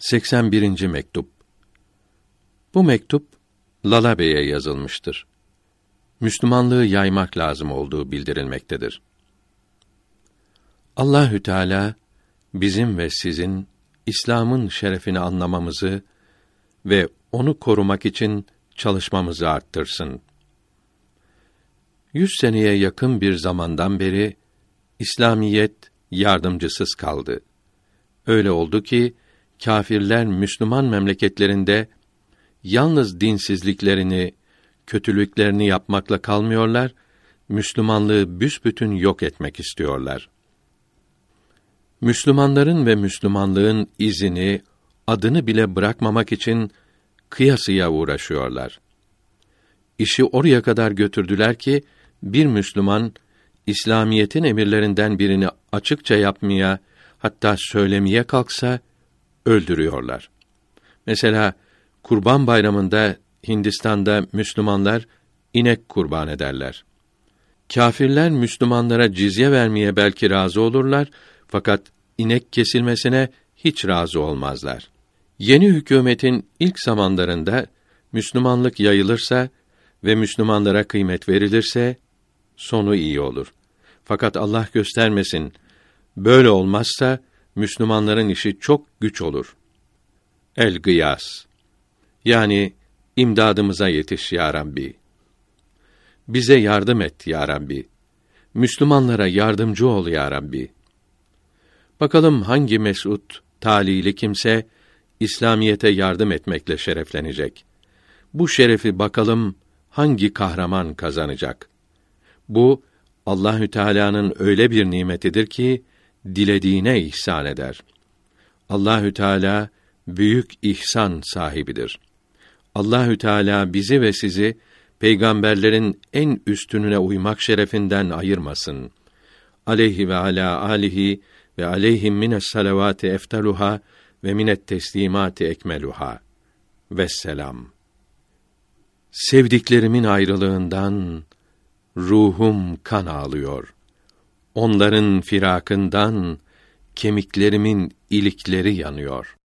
81. mektup. Bu mektup Lala Bey'e yazılmıştır. Müslümanlığı yaymak lazım olduğu bildirilmektedir. Allahü Teala bizim ve sizin İslam'ın şerefini anlamamızı ve onu korumak için çalışmamızı arttırsın. Yüz seneye yakın bir zamandan beri İslamiyet yardımcısız kaldı. Öyle oldu ki kâfirler Müslüman memleketlerinde yalnız dinsizliklerini, kötülüklerini yapmakla kalmıyorlar, Müslümanlığı büsbütün yok etmek istiyorlar. Müslümanların ve Müslümanlığın izini, adını bile bırakmamak için kıyasıya uğraşıyorlar. İşi oraya kadar götürdüler ki bir Müslüman İslamiyetin emirlerinden birini açıkça yapmaya, hatta söylemeye kalksa öldürüyorlar. Mesela Kurban Bayramı'nda Hindistan'da Müslümanlar inek kurban ederler. Kâfirler Müslümanlara cizye vermeye belki razı olurlar fakat inek kesilmesine hiç razı olmazlar. Yeni hükümetin ilk zamanlarında Müslümanlık yayılırsa ve Müslümanlara kıymet verilirse sonu iyi olur. Fakat Allah göstermesin böyle olmazsa Müslümanların işi çok güç olur. El Gıyas yani imdadımıza yetiş ya Rabbi. Bize yardım et ya Rabbi. Müslümanlara yardımcı ol ya Rabbi. Bakalım hangi mesut, talili kimse İslamiyete yardım etmekle şereflenecek. Bu şerefi bakalım hangi kahraman kazanacak. Bu Allahü Teala'nın öyle bir nimetidir ki dilediğine ihsan eder. Allahü Teala büyük ihsan sahibidir. Allahü Teala bizi ve sizi peygamberlerin en üstününe uymak şerefinden ayırmasın. Aleyhi ve ala alihi ve aleyhim mines salavati eftaluha ve minet teslimati ekmeluha. Vesselam. Sevdiklerimin ayrılığından ruhum kan ağlıyor. Onların firakından kemiklerimin ilikleri yanıyor.